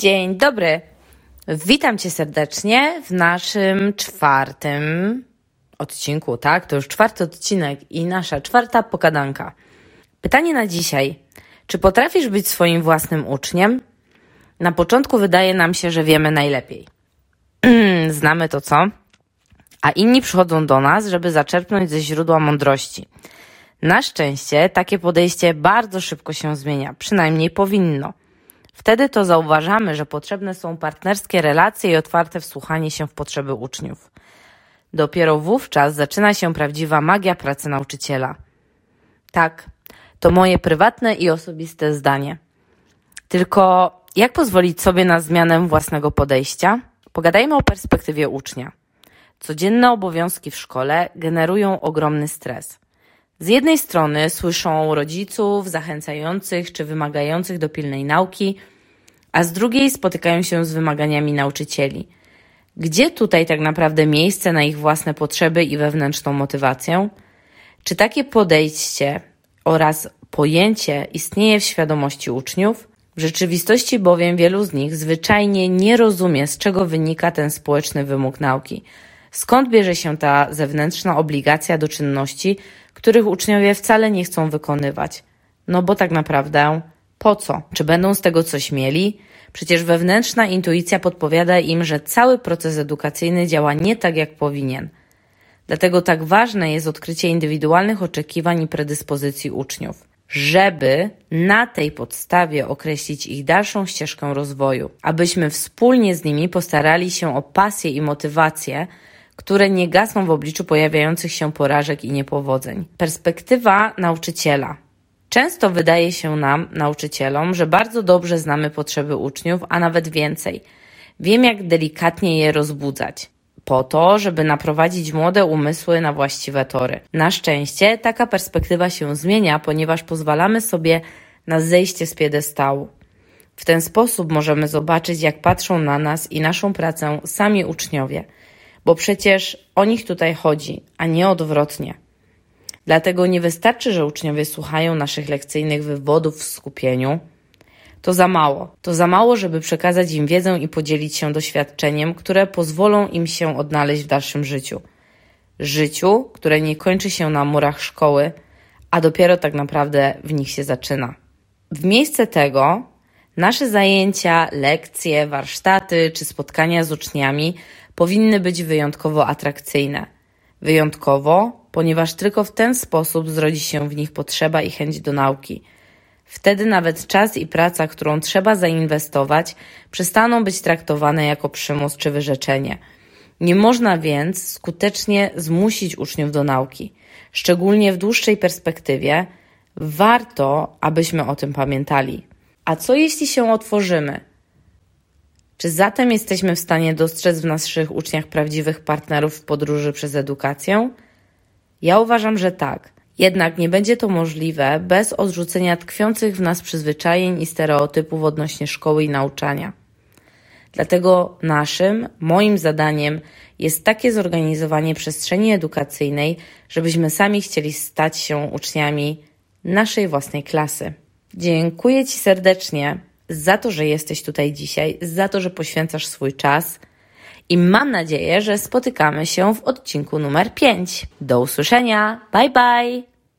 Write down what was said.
Dzień dobry. Witam Cię serdecznie w naszym czwartym odcinku, tak? To już czwarty odcinek i nasza czwarta pokadanka. Pytanie na dzisiaj. Czy potrafisz być swoim własnym uczniem? Na początku wydaje nam się, że wiemy najlepiej. Znamy to co? A inni przychodzą do nas, żeby zaczerpnąć ze źródła mądrości. Na szczęście takie podejście bardzo szybko się zmienia, przynajmniej powinno. Wtedy to zauważamy, że potrzebne są partnerskie relacje i otwarte wsłuchanie się w potrzeby uczniów. Dopiero wówczas zaczyna się prawdziwa magia pracy nauczyciela. Tak, to moje prywatne i osobiste zdanie. Tylko jak pozwolić sobie na zmianę własnego podejścia? Pogadajmy o perspektywie ucznia. Codzienne obowiązki w szkole generują ogromny stres. Z jednej strony słyszą rodziców zachęcających czy wymagających do pilnej nauki, a z drugiej spotykają się z wymaganiami nauczycieli. Gdzie tutaj tak naprawdę miejsce na ich własne potrzeby i wewnętrzną motywację? Czy takie podejście oraz pojęcie istnieje w świadomości uczniów? W rzeczywistości bowiem wielu z nich zwyczajnie nie rozumie, z czego wynika ten społeczny wymóg nauki. Skąd bierze się ta zewnętrzna obligacja do czynności, których uczniowie wcale nie chcą wykonywać? No bo tak naprawdę po co? Czy będą z tego coś mieli? Przecież wewnętrzna intuicja podpowiada im, że cały proces edukacyjny działa nie tak, jak powinien. Dlatego tak ważne jest odkrycie indywidualnych oczekiwań i predyspozycji uczniów, żeby na tej podstawie określić ich dalszą ścieżkę rozwoju, abyśmy wspólnie z nimi postarali się o pasję i motywację, które nie gasną w obliczu pojawiających się porażek i niepowodzeń. Perspektywa nauczyciela Często wydaje się nam, nauczycielom, że bardzo dobrze znamy potrzeby uczniów, a nawet więcej. Wiem, jak delikatnie je rozbudzać. Po to, żeby naprowadzić młode umysły na właściwe tory. Na szczęście taka perspektywa się zmienia, ponieważ pozwalamy sobie na zejście z piedestału. W ten sposób możemy zobaczyć, jak patrzą na nas i naszą pracę sami uczniowie, bo przecież o nich tutaj chodzi, a nie odwrotnie. Dlatego nie wystarczy, że uczniowie słuchają naszych lekcyjnych wywodów w skupieniu. To za mało. To za mało, żeby przekazać im wiedzę i podzielić się doświadczeniem, które pozwolą im się odnaleźć w dalszym życiu. Życiu, które nie kończy się na murach szkoły, a dopiero tak naprawdę w nich się zaczyna. W miejsce tego nasze zajęcia, lekcje, warsztaty czy spotkania z uczniami powinny być wyjątkowo atrakcyjne. Wyjątkowo, ponieważ tylko w ten sposób zrodzi się w nich potrzeba i chęć do nauki. Wtedy nawet czas i praca, którą trzeba zainwestować, przestaną być traktowane jako przymus czy wyrzeczenie. Nie można więc skutecznie zmusić uczniów do nauki. Szczególnie w dłuższej perspektywie warto, abyśmy o tym pamiętali. A co jeśli się otworzymy? Czy zatem jesteśmy w stanie dostrzec w naszych uczniach prawdziwych partnerów w podróży przez edukację? Ja uważam, że tak. Jednak nie będzie to możliwe bez odrzucenia tkwiących w nas przyzwyczajeń i stereotypów odnośnie szkoły i nauczania. Dlatego naszym, moim zadaniem jest takie zorganizowanie przestrzeni edukacyjnej, żebyśmy sami chcieli stać się uczniami naszej własnej klasy. Dziękuję Ci serdecznie za to, że jesteś tutaj dzisiaj, za to, że poświęcasz swój czas i mam nadzieję, że spotykamy się w odcinku numer 5. Do usłyszenia. Bye bye.